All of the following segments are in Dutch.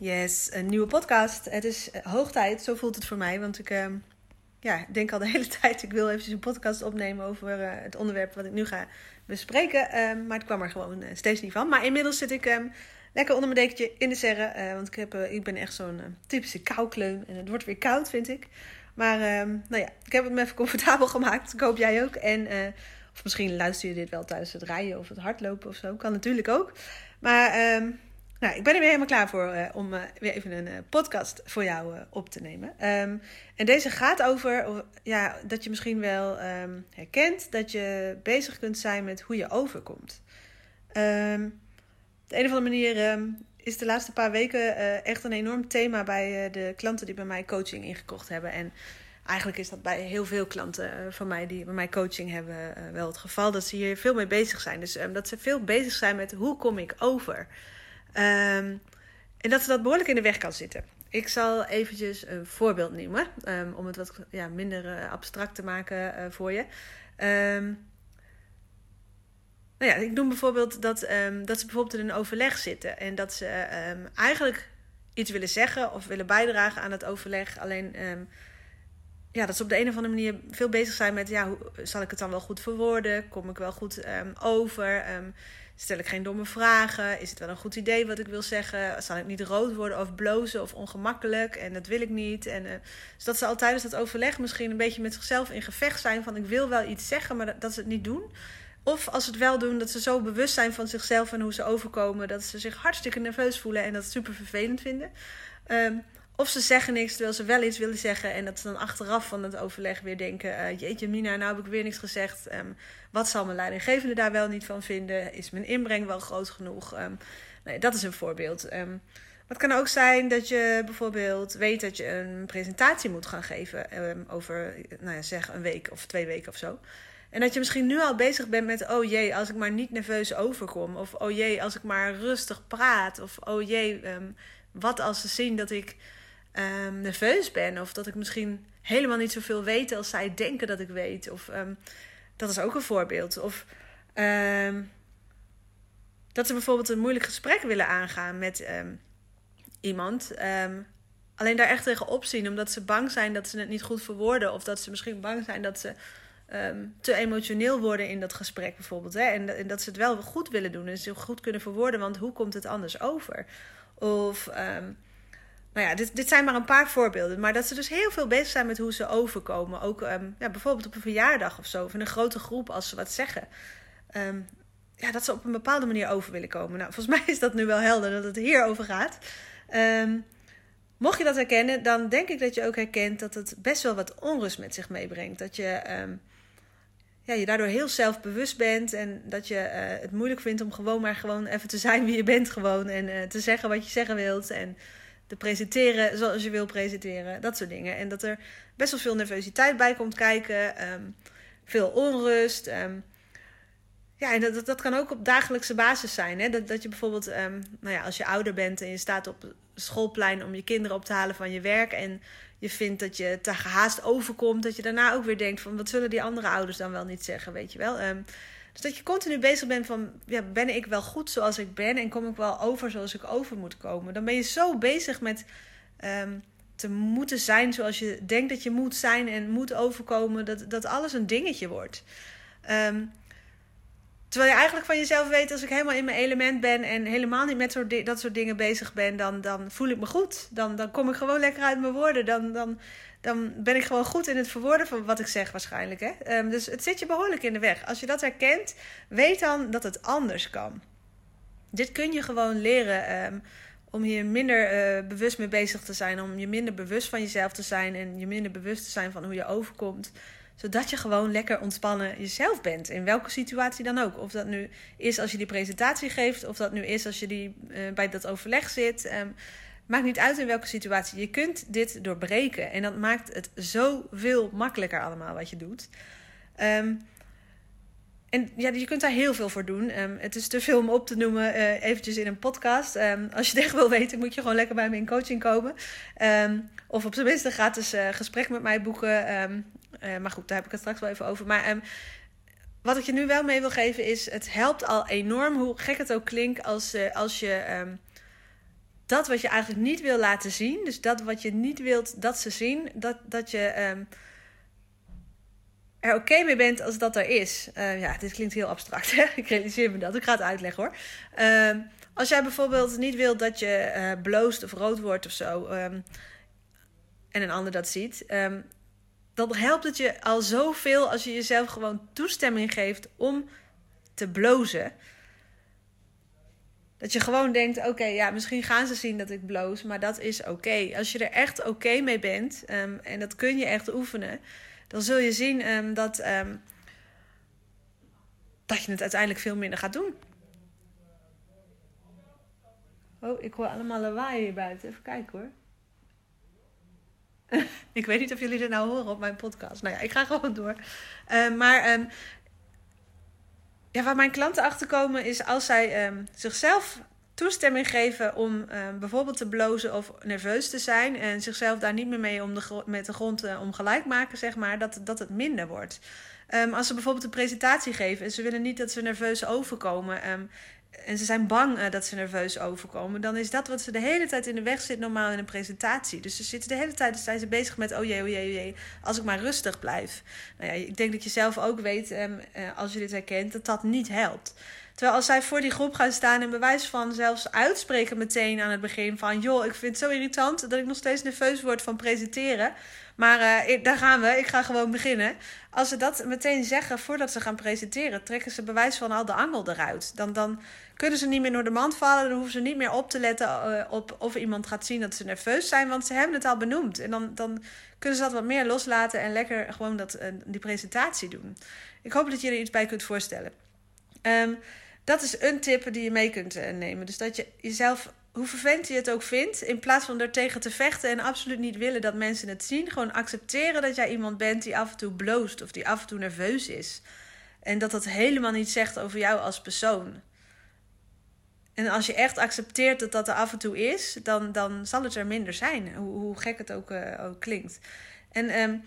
Yes, een nieuwe podcast. Het is eh, hoog tijd, zo voelt het voor mij. Want ik uh, ja, denk al de hele tijd, ik wil even een podcast opnemen over uh, het onderwerp wat ik nu ga bespreken. Uh, maar het kwam er gewoon eh, steeds niet van. Maar inmiddels zit ik ehm, lekker onder mijn dekentje in de serre. want ik, heb, ik ben echt zo'n typische koukleun. En het wordt weer koud, vind ik. Maar ehm, nou ja, ik heb het me even comfortabel gemaakt. Ik hoop jij ook. En, of misschien luister je dit wel tijdens het rijden of het hardlopen of zo. Kan natuurlijk ook. Maar... nou, ik ben er weer helemaal klaar voor uh, om uh, weer even een uh, podcast voor jou op te nemen. Um, en deze gaat over ja, dat je misschien wel um, herkent dat je bezig kunt zijn met hoe je overkomt. Op de een of andere manier is de laatste paar weken echt een enorm thema bij de klanten die bij mij coaching ingekocht hebben. En eigenlijk is dat bij heel veel klanten van mij die bij mij coaching hebben wel het geval. Dat ze hier veel mee bezig zijn. Dus dat ze veel bezig zijn met hoe kom ik over. Um, en dat ze dat behoorlijk in de weg kan zitten. Ik zal eventjes een voorbeeld nemen, um, om het wat ja, minder uh, abstract te maken uh, voor je. Um, nou ja, ik noem bijvoorbeeld dat, dat ze bijvoorbeeld in een overleg zitten en dat ze eigenlijk iets willen zeggen of willen bijdragen aan het overleg. Alleen ja, dat ze op de een of andere manier veel bezig zijn met, ja, hoe, zal ik het dan wel goed verwoorden? Kom ik wel goed over? Stel ik geen domme vragen? Is het wel een goed idee wat ik wil zeggen? Zal ik niet rood worden of blozen of ongemakkelijk? En dat wil ik niet. En, uh, dus dat ze al tijdens dat overleg misschien een beetje met zichzelf in gevecht zijn van ik wil wel iets zeggen, maar dat, ze het niet doen. Of als ze het wel doen, dat ze zo bewust zijn van zichzelf en hoe ze overkomen, dat ze zich hartstikke nerveus voelen en dat super vervelend vinden. Um, of ze zeggen niks terwijl ze wel iets willen zeggen. En dat ze dan achteraf van het overleg weer denken: uh, Jeetje, Mina, nou heb ik weer niks gezegd. Um, wat zal mijn leidinggevende daar wel niet van vinden? Is mijn inbreng wel groot genoeg? Um, nee, dat is een voorbeeld. Um, het kan ook zijn dat je bijvoorbeeld weet dat je een presentatie moet gaan geven over, nou ja, zeg een week of twee weken of zo. En dat je misschien nu al bezig bent met: oh jee, als ik maar niet nerveus overkom. Of oh jee, als ik maar rustig praat. Of oh jee, wat als ze zien dat ik um, nerveus ben. Of dat ik misschien helemaal niet zoveel weet als zij denken dat ik weet. Of um, dat is ook een voorbeeld. Of um, dat ze bijvoorbeeld een moeilijk gesprek willen aangaan met iemand. alleen daar echt tegen opzien, omdat ze bang zijn dat ze het niet goed verwoorden. Of dat ze misschien bang zijn dat ze te emotioneel worden in dat gesprek bijvoorbeeld. Hè? En, en, dat ze het wel goed willen doen en ze goed kunnen verwoorden, want hoe komt het anders over? Of nou ja, dit, dit zijn maar een paar voorbeelden. Maar dat ze dus heel veel bezig zijn met hoe ze overkomen. Ook um, ja, bijvoorbeeld op een verjaardag of zo. Of in een grote groep als ze wat zeggen. Um, ja, dat ze op een bepaalde manier over willen komen. Nou, volgens mij is dat nu wel helder dat het hier over gaat. Um, mocht je dat herkennen, dan denk ik dat je ook herkent dat het best wel wat onrust met zich meebrengt. Dat je ja, je daardoor heel zelfbewust bent en dat je uh, het moeilijk vindt om gewoon maar gewoon even te zijn wie je bent gewoon. En uh, te zeggen wat je zeggen wilt. En te presenteren zoals je wil presenteren. Dat soort dingen. En dat er best wel veel nervositeit bij komt kijken. Ehm, veel onrust. Ehm, ja, en dat, dat kan ook op dagelijkse basis zijn. Hè? Dat, dat je bijvoorbeeld, um, nou ja, als je ouder bent en je staat op schoolplein om je kinderen op te halen van je werk. En je vindt dat je te gehaast overkomt. Dat je daarna ook weer denkt van wat zullen die andere ouders dan wel niet zeggen, weet je wel. Dus dat je continu bezig bent van, ja, ben ik wel goed zoals ik ben en kom ik wel over zoals ik over moet komen? Dan ben je zo bezig met um, te moeten zijn zoals je denkt dat je moet zijn en moet overkomen, dat, dat alles een dingetje wordt. Um, terwijl je eigenlijk van jezelf weet, als ik helemaal in mijn element ben en helemaal niet met dat soort dingen bezig ben, dan, dan voel ik me goed. Dan, dan kom ik gewoon lekker uit mijn woorden. Dan, dan dan ben ik gewoon goed in het verwoorden van wat ik zeg waarschijnlijk. Hè? Um, dus het zit je behoorlijk in de weg. Als je dat herkent, weet dan dat het anders kan. Dit kun je gewoon leren um, om hier minder uh, bewust mee bezig te zijn. Om je minder bewust van jezelf te zijn en je minder bewust te zijn van hoe je overkomt. Zodat je gewoon lekker ontspannen jezelf bent. In welke situatie dan ook. Of dat nu is als je die presentatie geeft, of dat nu is als je die, uh, bij dat overleg zit. Um, Maakt niet uit in welke situatie. Je kunt dit doorbreken. En dat maakt het zoveel makkelijker allemaal wat je doet. Um, en ja, je kunt daar heel veel voor doen. Um, het is te veel om op te noemen uh, eventjes in een podcast. Um, als je het echt wil weten, moet je gewoon lekker bij me in coaching komen. Of op zijn minst een gratis uh, gesprek met mij boeken. Uh, maar goed, daar heb ik het straks wel even over. Maar wat ik je nu wel mee wil geven is... het helpt al enorm, hoe gek het ook klinkt... als, als je dat wat je eigenlijk niet wil laten zien... dus dat wat je niet wilt dat ze zien... dat, dat je er oké mee bent als dat er is. Uh, ja, dit klinkt heel abstract. Hè? Ik realiseer me dat. Ik ga het uitleggen hoor. Uh, als jij bijvoorbeeld niet wilt dat je uh, bloost of rood wordt of zo. En een ander dat ziet. Dan helpt het je al zoveel als je jezelf gewoon toestemming geeft om te blozen. Dat je gewoon denkt: oké, ja, misschien gaan ze zien dat ik bloos, maar dat is oké. Als je er echt oké mee bent, um, en dat kun je echt oefenen dan zul je zien um, dat, um, dat je het uiteindelijk veel minder gaat doen. Oh, ik hoor allemaal lawaai hier buiten. Even kijken hoor. ik weet niet of jullie er nou horen op mijn podcast. Nou ja, ik ga gewoon door. Maar ja, waar mijn klanten achter komen is als zij zichzelf toestemming geven om uh, bijvoorbeeld te blozen of nerveus te zijn en zichzelf daar niet meer mee om de met de grond uh, om gelijk maken, zeg maar, dat, dat het minder wordt. Um, als ze bijvoorbeeld een presentatie geven en ze willen niet dat ze nerveus overkomen um, en ze zijn bang uh, dat ze nerveus overkomen, dan is dat wat ze de hele tijd in de weg zit normaal in een presentatie. Dus ze zitten de hele tijd zijn ze bezig met oh jee, oh jee, oh jee, als ik maar rustig blijf. Nou ja, ik denk dat je zelf ook weet, um, als je dit herkent, dat dat niet helpt. Terwijl als zij voor die groep gaan staan en bewijs van zelfs uitspreken meteen aan het begin van... joh, ik vind het zo irritant dat ik nog steeds nerveus word van presenteren. Maar uh, daar gaan we, ik ga gewoon beginnen. Als ze dat meteen zeggen voordat ze gaan presenteren... trekken ze bewijs van al de angel eruit. Dan, dan kunnen ze niet meer door de mand vallen. Dan hoeven ze niet meer op te letten uh, op of iemand gaat zien dat ze nerveus zijn. Want ze hebben het al benoemd. En dan, dan kunnen ze dat wat meer loslaten en lekker gewoon dat, uh, die presentatie doen. Ik hoop dat je er iets bij kunt voorstellen. Um, dat is een tip die je mee kunt eh, nemen. Dus dat je jezelf, hoe vervelend je het ook vindt, in plaats van er tegen te vechten en absoluut niet willen dat mensen het zien, gewoon accepteren dat jij iemand bent die af en toe bloost of die af en toe nerveus is. En dat dat helemaal niet zegt over jou als persoon. En als je echt accepteert dat dat er af en toe is, dan, dan zal het er minder zijn. Hoe, hoe gek het ook, uh, ook klinkt. En um,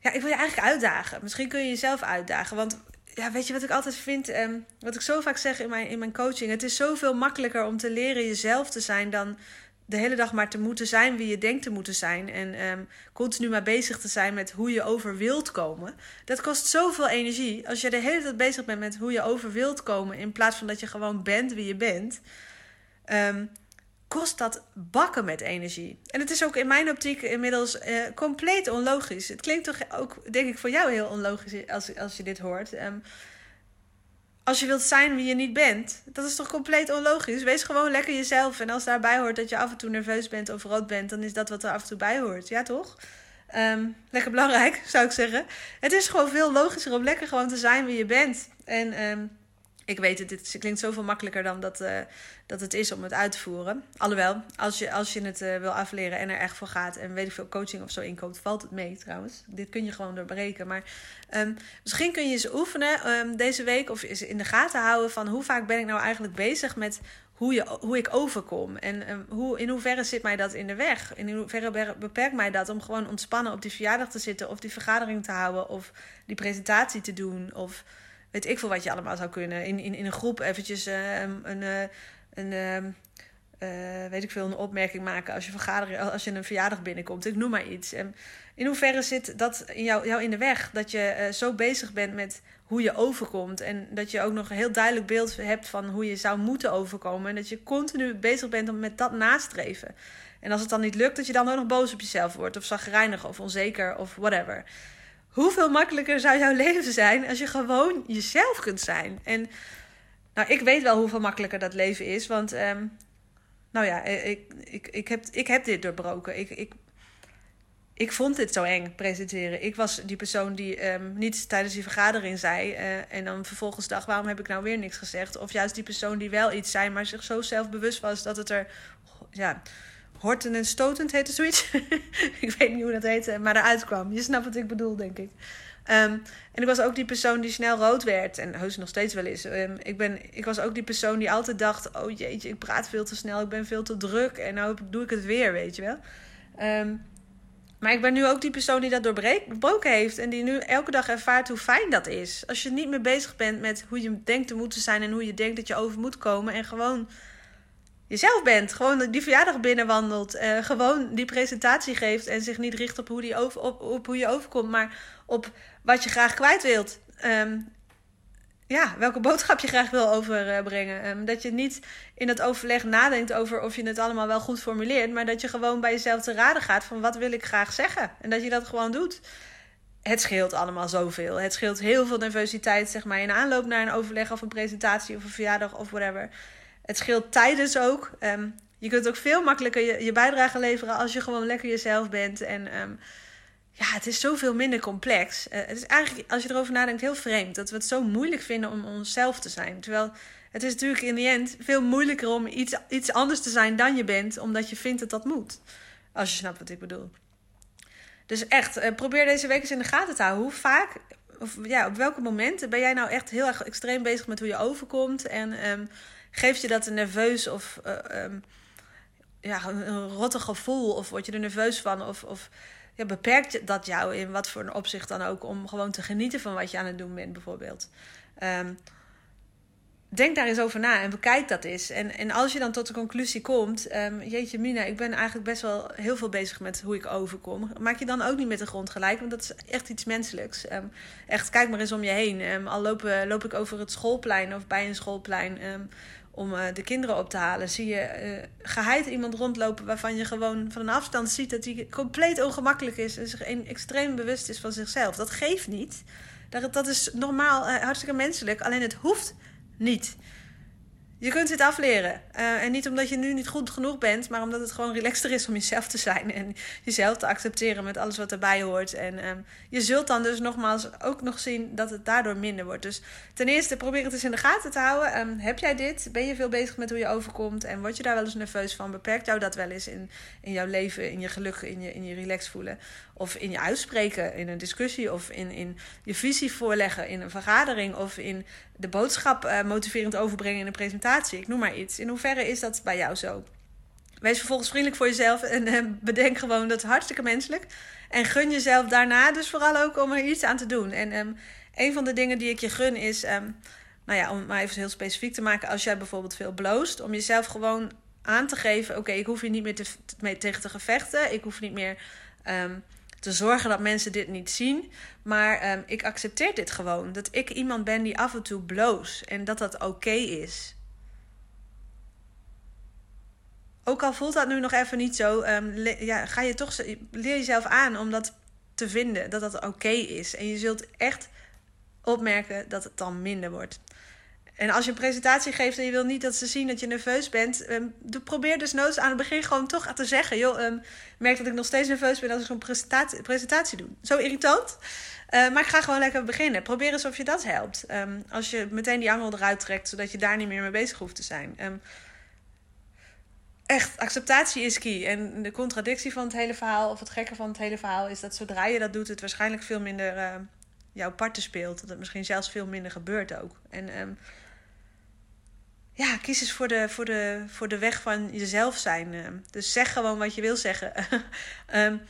ja, ik wil je eigenlijk uitdagen. Misschien kun je jezelf uitdagen. Want ja, weet je wat ik altijd vind? Um, wat ik zo vaak zeg in mijn, in mijn coaching. Het is zoveel makkelijker om te leren jezelf te zijn dan de hele dag maar te moeten zijn wie je denkt te moeten zijn. En um, continu maar bezig te zijn met hoe je over wilt komen. Dat kost zoveel energie. Als je de hele tijd bezig bent met hoe je over wilt komen. In plaats van dat je gewoon bent wie je bent. Um, kost dat bakken met energie. En het is ook in mijn optiek inmiddels uh, compleet onlogisch. Het klinkt toch ook, denk ik, voor jou heel onlogisch als, als je dit hoort. Um, als je wilt zijn wie je niet bent, dat is toch compleet onlogisch? Wees gewoon lekker jezelf. En als daarbij hoort dat je af en toe nerveus bent of rood bent, dan is dat wat er af en toe bij hoort. Ja, toch? Um, lekker belangrijk, zou ik zeggen. Het is gewoon veel logischer om lekker gewoon te zijn wie je bent. En um, ik weet het, dit klinkt zoveel makkelijker dan dat, uh, dat het is om het uit te voeren. Alhoewel, als je, als je het uh, wil afleren en er echt voor gaat en weet ik veel coaching of zo inkoopt, valt het mee trouwens. Dit kun je gewoon doorbreken. Maar um, misschien kun je eens oefenen um, deze week of eens in de gaten houden van hoe vaak ben ik nou eigenlijk bezig met hoe, je, hoe ik overkom. En um, hoe, in hoeverre zit mij dat in de weg? In hoeverre beperkt mij dat om gewoon ontspannen op die verjaardag te zitten of die vergadering te houden of die presentatie te doen of weet ik veel wat je allemaal zou kunnen. In, in, in een groep eventjes uh, een, een uh, weet ik veel, een opmerking maken als je, vergadering, als je een verjaardag binnenkomt. Ik noem maar iets. En in hoeverre zit dat in jou, jou in de weg? Dat je zo bezig bent met hoe je overkomt. En dat je ook nog een heel duidelijk beeld hebt van hoe je zou moeten overkomen. En dat je continu bezig bent om met dat nastreven. En als het dan niet lukt, dat je dan ook nog boos op jezelf wordt. Of zagrijnig of onzeker of whatever hoeveel makkelijker zou jouw leven zijn als je gewoon jezelf kunt zijn? En nou, ik weet wel hoeveel makkelijker dat leven is, want um, nou ja, ik, ik, ik, heb, ik heb dit doorbroken. Ik, ik, ik vond dit zo eng presenteren. Ik was die persoon die um, niet tijdens die vergadering zei. Uh, en dan vervolgens dacht: waarom heb ik nou weer niks gezegd? Of juist die persoon die wel iets zei, maar zich zo zelfbewust was dat het er. Ja, hortend en stotend heette zoiets. ik weet niet hoe dat heette, maar eruit kwam. Je snapt wat ik bedoel, denk ik. Um, en ik was ook die persoon die snel rood werd. En heus nog steeds wel is. Um, ik, ben, ik was ook die persoon die altijd dacht: oh jeetje, ik praat veel te snel, ik ben veel te druk. En nou doe ik het weer, weet je wel. Um, maar ik ben nu ook die persoon die dat doorbroken heeft. En die nu elke dag ervaart hoe fijn dat is. Als je niet meer bezig bent met hoe je denkt te moeten zijn en hoe je denkt dat je over moet komen. En gewoon jezelf bent. Gewoon die verjaardag binnenwandelt. Uh, gewoon die presentatie geeft. En zich niet richt op hoe, die over, op, op hoe je overkomt. Maar op wat je graag kwijt wilt. Um, ja, welke boodschap je graag wil overbrengen. Um, dat je niet in het overleg nadenkt over of je het allemaal wel goed formuleert. Maar dat je gewoon bij jezelf te raden gaat van wat wil ik graag zeggen. En dat je dat gewoon doet. Het scheelt allemaal zoveel. Het scheelt heel veel nervositeit zeg maar, in aanloop naar een overleg of een presentatie of een verjaardag of whatever. Het scheelt tijdens ook. Um, je kunt ook veel makkelijker je, je, bijdrage leveren als je gewoon lekker jezelf bent. En um, ja, het is zoveel minder complex. Uh, het is eigenlijk, als je erover nadenkt, heel vreemd dat we het zo moeilijk vinden om onszelf te zijn. Terwijl het is natuurlijk in die end veel moeilijker om iets, iets anders te zijn dan je bent, omdat je vindt dat dat moet. Als je snapt wat ik bedoel. Dus echt, uh, probeer deze week eens in de gaten te houden. Hoe vaak, of ja, op welke momenten ben jij nou echt heel erg extreem bezig met hoe je overkomt? En um, geeft je dat een nerveus of uh, um, ja, een, rotte gevoel? Of word je er nerveus van? Of. of ja, beperkt dat jou in wat voor een opzicht dan ook om gewoon te genieten van wat je aan het doen bent, bijvoorbeeld. Um, denk daar eens over na en bekijk dat eens. En, en als je dan tot de conclusie komt, um, jeetje Mina, ik ben eigenlijk best wel heel veel bezig met hoe ik overkom. Maak je dan ook niet met de grond gelijk, want dat is echt iets menselijks. Um, echt, kijk maar eens om je heen. al loop, loop ik over het schoolplein of bij een schoolplein om uh, de kinderen op te halen, zie je uh, geheid iemand rondlopen waarvan je gewoon van een afstand ziet dat hij compleet ongemakkelijk is en zich extreem bewust is van zichzelf. Dat geeft niet. Dat, dat is normaal, uh, hartstikke menselijk, alleen het hoeft niet. Je kunt dit afleren. Uh, en niet omdat je nu niet goed genoeg bent, maar omdat het gewoon relaxter is om jezelf te zijn. En jezelf te accepteren met alles wat erbij hoort. En um, je zult dan dus nogmaals ook nog zien dat het daardoor minder wordt. Dus ten eerste, probeer het eens in de gaten te houden. Um, heb jij dit? Ben je veel bezig met hoe je overkomt? En word je daar wel eens nerveus van? Beperkt jou dat wel eens in, in jouw leven, in je geluk, in je, in je relax voelen? Of in je uitspreken in een discussie? Of in, in je visie voorleggen in een vergadering? Of in de boodschap uh, motiverend overbrengen in een presentatie. Ik noem maar iets. In hoeverre is dat bij jou zo? Wees vervolgens vriendelijk voor jezelf en uh, bedenk gewoon dat is hartstikke menselijk. En gun jezelf daarna dus vooral ook om er iets aan te doen. En um, een van de dingen die ik je gun is, um, nou ja, om het maar even heel specifiek te maken, als jij bijvoorbeeld veel bloost, om jezelf gewoon aan te geven: oké, ik hoef hier niet meer te, mee tegen te gevechten. Ik hoef niet meer. Um, te zorgen dat mensen dit niet zien. Maar um, ik accepteer dit gewoon. Dat ik iemand ben die af en toe bloos. En dat dat oké is. Ook al voelt dat nu nog even niet zo, um, ja, ga je toch leer jezelf aan om dat te vinden, dat dat oké is. En je zult echt opmerken dat het dan minder wordt. En als je een presentatie geeft en je wil niet dat ze zien dat je nerveus bent, um, probeer dus noods aan het begin gewoon toch te zeggen: joh, um, merk dat ik nog steeds nerveus ben als ik zo'n presentatie, presentatie doe. Zo irritant. Uh, maar ik ga gewoon lekker beginnen. Probeer eens of je dat helpt. Um, als je meteen die angel eruit trekt, zodat je daar niet meer mee bezig hoeft te zijn. echt, acceptatie is key. En de contradictie van het hele verhaal, of het gekke van het hele verhaal, is dat zodra je dat doet, het waarschijnlijk veel minder jouw parten speelt. Dat het misschien zelfs veel minder gebeurt ook. En ja, kies eens voor de, voor de, voor de weg van jezelf zijn. Eh. Dus zeg gewoon wat je wil zeggen. um,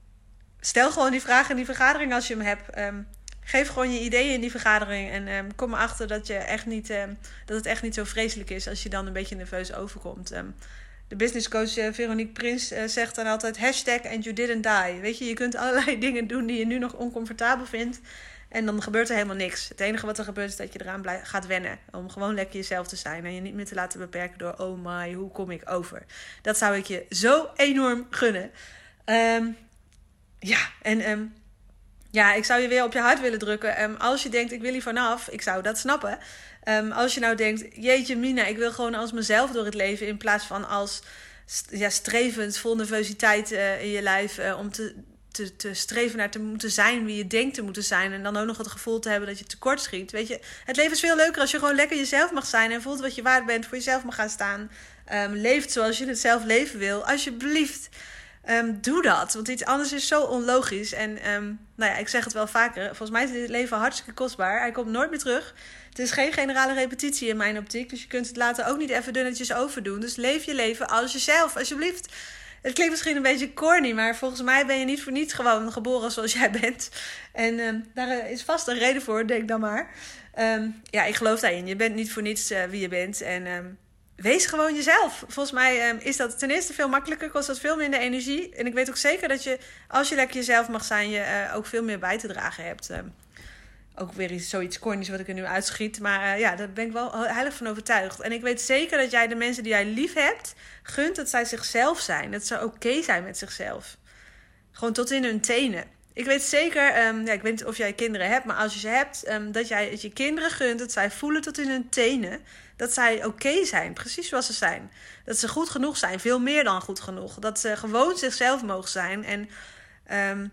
stel gewoon die vraag in die vergadering als je hem hebt. Um, geef gewoon je ideeën in die vergadering. En um, kom erachter dat, je echt niet, dat het echt niet zo vreselijk is als je dan een beetje nerveus overkomt. de businesscoach uh, Veronique Prins uh, zegt dan altijd hashtag and you didn't die. Weet je, je kunt allerlei dingen doen die je nu nog oncomfortabel vindt. En dan gebeurt er helemaal niks. Het enige wat er gebeurt is dat je eraan gaat wennen. Om gewoon lekker jezelf te zijn. En je niet meer te laten beperken door, oh my, hoe kom ik over? Dat zou ik je zo enorm gunnen. Um, ja, en um, ja, ik zou je weer op je hart willen drukken. Um, als je denkt, ik wil hier vanaf, ik zou dat snappen. als je nou denkt, jeetje Mina, ik wil gewoon als mezelf door het leven. In plaats van als ja, strevend, vol nervositeit uh, in je lijf. Uh, om te te, te streven naar te moeten zijn wie je denkt te moeten zijn. En dan ook nog het gevoel te hebben dat je tekort schiet. Weet je, het leven is veel leuker als je gewoon lekker jezelf mag zijn. En voelt wat je waard bent, voor jezelf mag gaan staan. Um, leeft zoals je het zelf leven wil. Alsjeblieft. Um, doe dat. Want iets anders is zo onlogisch. En um, nou ja, ik zeg het wel vaker. Volgens mij is dit leven hartstikke kostbaar. Hij komt nooit meer terug. Het is geen generale repetitie in mijn optiek. Dus je kunt het later ook niet even dunnetjes overdoen. Dus leef je leven als jezelf, alsjeblieft. Het klinkt misschien een beetje corny, maar volgens mij ben je niet voor niets gewoon geboren zoals jij bent. En um, daar is vast een reden voor, denk dan maar. Um, ja, ik geloof daarin. Je bent niet voor niets uh, wie je bent. En um, wees gewoon jezelf. Volgens mij is dat ten eerste veel makkelijker, kost dat veel minder energie. En ik weet ook zeker dat je, als je lekker jezelf mag zijn, je uh, ook veel meer bij te dragen hebt ook weer iets, zoiets cornies wat ik er nu uitschiet. Maar uh, ja, daar ben ik wel heilig van overtuigd. En ik weet zeker dat jij de mensen die jij lief hebt, gunt dat zij zichzelf zijn. Dat ze oké zijn met zichzelf. Gewoon tot in hun tenen. Ik weet zeker, um, ja, ik weet niet of jij kinderen hebt, maar als je ze hebt, um, dat jij het je kinderen gunt dat zij voelen tot in hun tenen. Dat zij oké zijn, precies zoals ze zijn. Dat ze goed genoeg zijn, veel meer dan goed genoeg. Dat ze gewoon zichzelf mogen zijn. En um,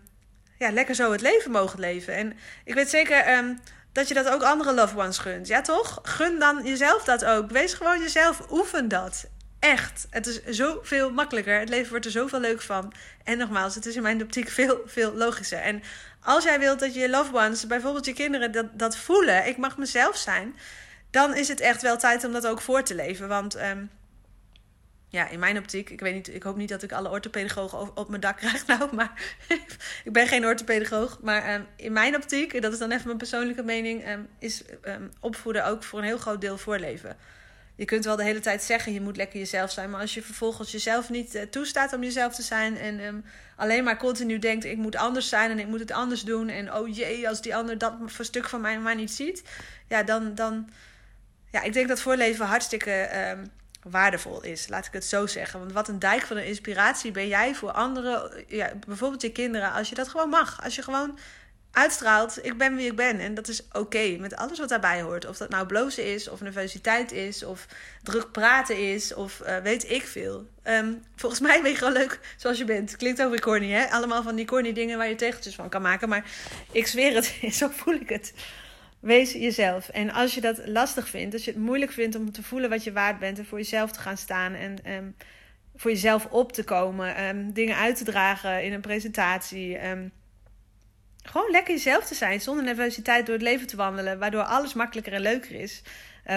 ja, lekker zo het leven mogen leven. En ik weet zeker um, dat je dat ook andere loved ones gunt. Ja, toch? Gun dan jezelf dat ook. Wees gewoon jezelf. Oefen dat. Echt. Het is zoveel makkelijker. Het leven wordt er zoveel leuk van. En nogmaals, het is in mijn optiek veel, veel logischer. En als jij wilt dat je loved ones, bijvoorbeeld je kinderen, dat, dat voelen. Ik mag mezelf zijn. Dan is het echt wel tijd om dat ook voor te leven. Want um, ja, in mijn optiek, ik weet niet, ik hoop niet dat ik alle orthopedagogen op mijn dak krijg nou, maar ik ben geen orthopedagoog. Maar um, in mijn optiek, dat is dan even mijn persoonlijke mening, um, is um, opvoeden ook voor een heel groot deel voorleven. Je kunt wel de hele tijd zeggen, je moet lekker jezelf zijn, maar als je vervolgens jezelf niet uh, toestaat om jezelf te zijn en alleen maar continu denkt, ik moet anders zijn en ik moet het anders doen en oh jee, als die ander dat stuk van mij maar niet ziet, ja, dan, dan, ja, ik denk dat voorleven hartstikke waardevol is. Laat ik het zo zeggen. Want wat een dijk van een inspiratie ben jij voor anderen, ja, bijvoorbeeld je kinderen, als je dat gewoon mag. Als je gewoon uitstraalt, ik ben wie ik ben. En dat is oké met alles wat daarbij hoort. Of dat nou blozen is, of nervositeit is, of druk praten is, of uh, weet ik veel. Um, volgens mij ben je gewoon leuk zoals je bent. Klinkt ook weer corny, hè? Allemaal van die corny dingen waar je tegeltjes van kan maken. Maar ik zweer het, zo voel ik het. Wees jezelf. En als je dat lastig vindt, als je het moeilijk vindt om te voelen wat je waard bent en voor jezelf te gaan staan en um, voor jezelf op te komen, um, dingen uit te dragen in een presentatie. Um, gewoon lekker jezelf te zijn, zonder nervositeit door het leven te wandelen, waardoor alles makkelijker en leuker is.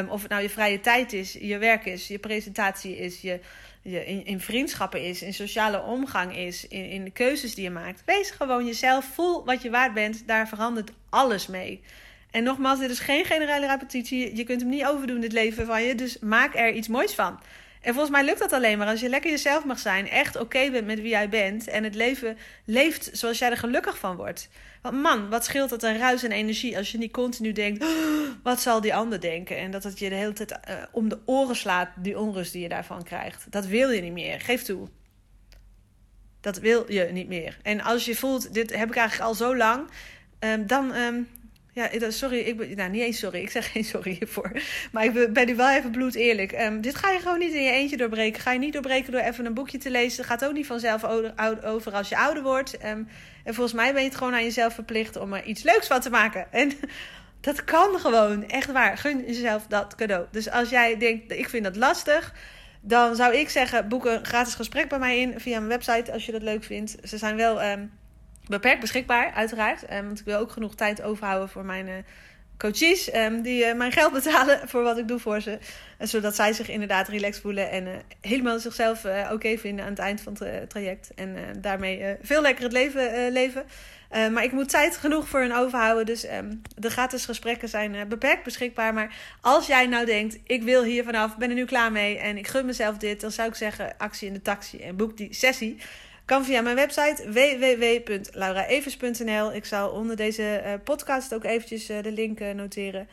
of het nou je vrije tijd is, je werk is, je presentatie is, je, je in, vriendschappen is, in sociale omgang is, in de keuzes die je maakt. Wees gewoon jezelf, voel wat je waard bent, daar verandert alles mee. En nogmaals, dit is geen generale repetitie. Je kunt hem niet overdoen, dit leven van je. Dus maak er iets moois van. En volgens mij lukt dat alleen maar als je lekker jezelf mag zijn. Echt oké bent met wie jij bent. En het leven leeft zoals jij er gelukkig van wordt. Want man, wat scheelt dat een ruis en energie als je niet continu denkt: oh, wat zal die ander denken? En dat het je de hele tijd uh, om de oren slaat, die onrust die je daarvan krijgt. Dat wil je niet meer. Geef toe. Dat wil je niet meer. En als je voelt: dit heb ik eigenlijk al zo lang. Um, dan, um, ja, sorry, ik ben, nou niet eens sorry, ik zeg geen sorry hiervoor. Maar ik ben nu wel even bloed eerlijk. Um, dit ga je gewoon niet in je eentje doorbreken. Ga je niet doorbreken door even een boekje te lezen. Dat gaat ook niet vanzelf over als je ouder wordt. Um, en volgens mij ben je het gewoon aan jezelf verplicht om er iets leuks van te maken. En dat kan gewoon, echt waar. Gun jezelf dat cadeau. Dus als jij denkt, ik vind dat lastig... Dan zou ik zeggen, boek een gratis gesprek bij mij in via mijn website als je dat leuk vindt. Ze zijn wel... Um, beperkt beschikbaar, uiteraard. Um, want ik wil ook genoeg tijd overhouden voor mijn uh, coaches. Um, die uh, mijn geld betalen voor wat ik doe voor ze. Zodat zij zich inderdaad relaxed voelen. En helemaal zichzelf oké vinden aan het eind van het traject. En daarmee veel lekker het leven leven. maar ik moet tijd genoeg voor hen overhouden. Dus de gratis gesprekken zijn beperkt beschikbaar. Maar als jij nou denkt, ik wil hier vanaf, ben er nu klaar mee. En ik gun mezelf dit. Dan zou ik zeggen, actie in de taxi. En boek die sessie. Kan via mijn website www.lauraevers.nl. Ik zal onder deze uh, podcast ook eventjes uh, de link uh, noteren. Um,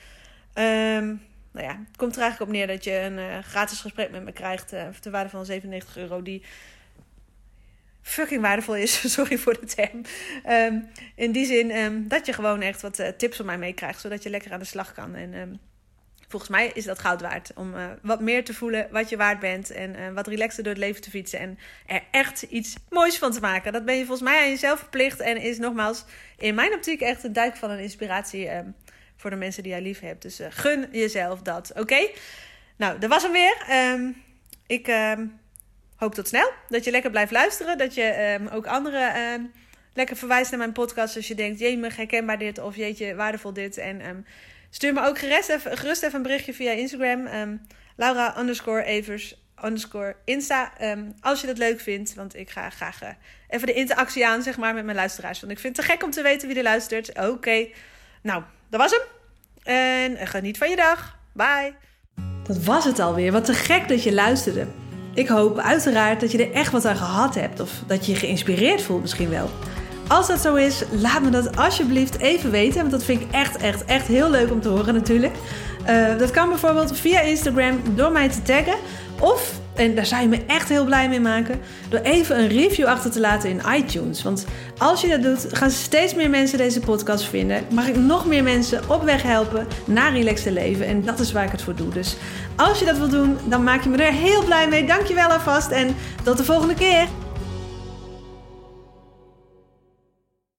nou ja, het komt er eigenlijk op neer dat je een gratis gesprek met me krijgt. ter waarde van 97 euro. Die fucking waardevol is. Sorry voor de term. Um, in die zin um, dat je gewoon echt wat tips van mij meekrijgt. Zodat je lekker aan de slag kan. En volgens mij is dat goud waard. Om uh, wat meer te voelen wat je waard bent. En uh, wat relaxter door het leven te fietsen. En er echt iets moois van te maken. Dat ben je volgens mij aan jezelf verplicht. En is nogmaals in mijn optiek echt een duik van een inspiratie um, voor de mensen die jij lief hebt. Dus uh, gun jezelf dat. Oké? Nou, dat was hem weer. Um, ik um, hoop tot snel. Dat je lekker blijft luisteren. Dat je ook anderen lekker verwijst naar mijn podcast. Als je denkt, jee, me herkenbaar dit. Of jeetje, waardevol dit. En Stuur me ook gerust even, gerust even een berichtje via Instagram. Um, Laura underscore Evers underscore Insta. Um, als je dat leuk vindt. Want ik ga graag uh, even de interactie aan, zeg maar, met mijn luisteraars. Want ik vind het te gek om te weten wie er luistert. Oké. Nou, dat was hem. En geniet van je dag. Bye. Dat was het alweer. Wat te gek dat je luisterde. Ik hoop uiteraard dat je er echt wat aan gehad hebt. Of dat je je geïnspireerd voelt misschien wel. Als dat zo is, laat me dat alsjeblieft even weten. Want dat vind ik echt, echt, echt heel leuk om te horen natuurlijk. Uh, dat kan bijvoorbeeld via Instagram door mij te taggen. Of, en daar zou je me echt heel blij mee maken, door even een review achter te laten in iTunes. Want als je dat doet, gaan steeds meer mensen deze podcast vinden. Mag ik nog meer mensen op weg helpen naar relaxte leven. En dat is waar ik het voor doe. Dus als je dat wil doen, dan maak je me er heel blij mee. Dankjewel alvast en tot de volgende keer.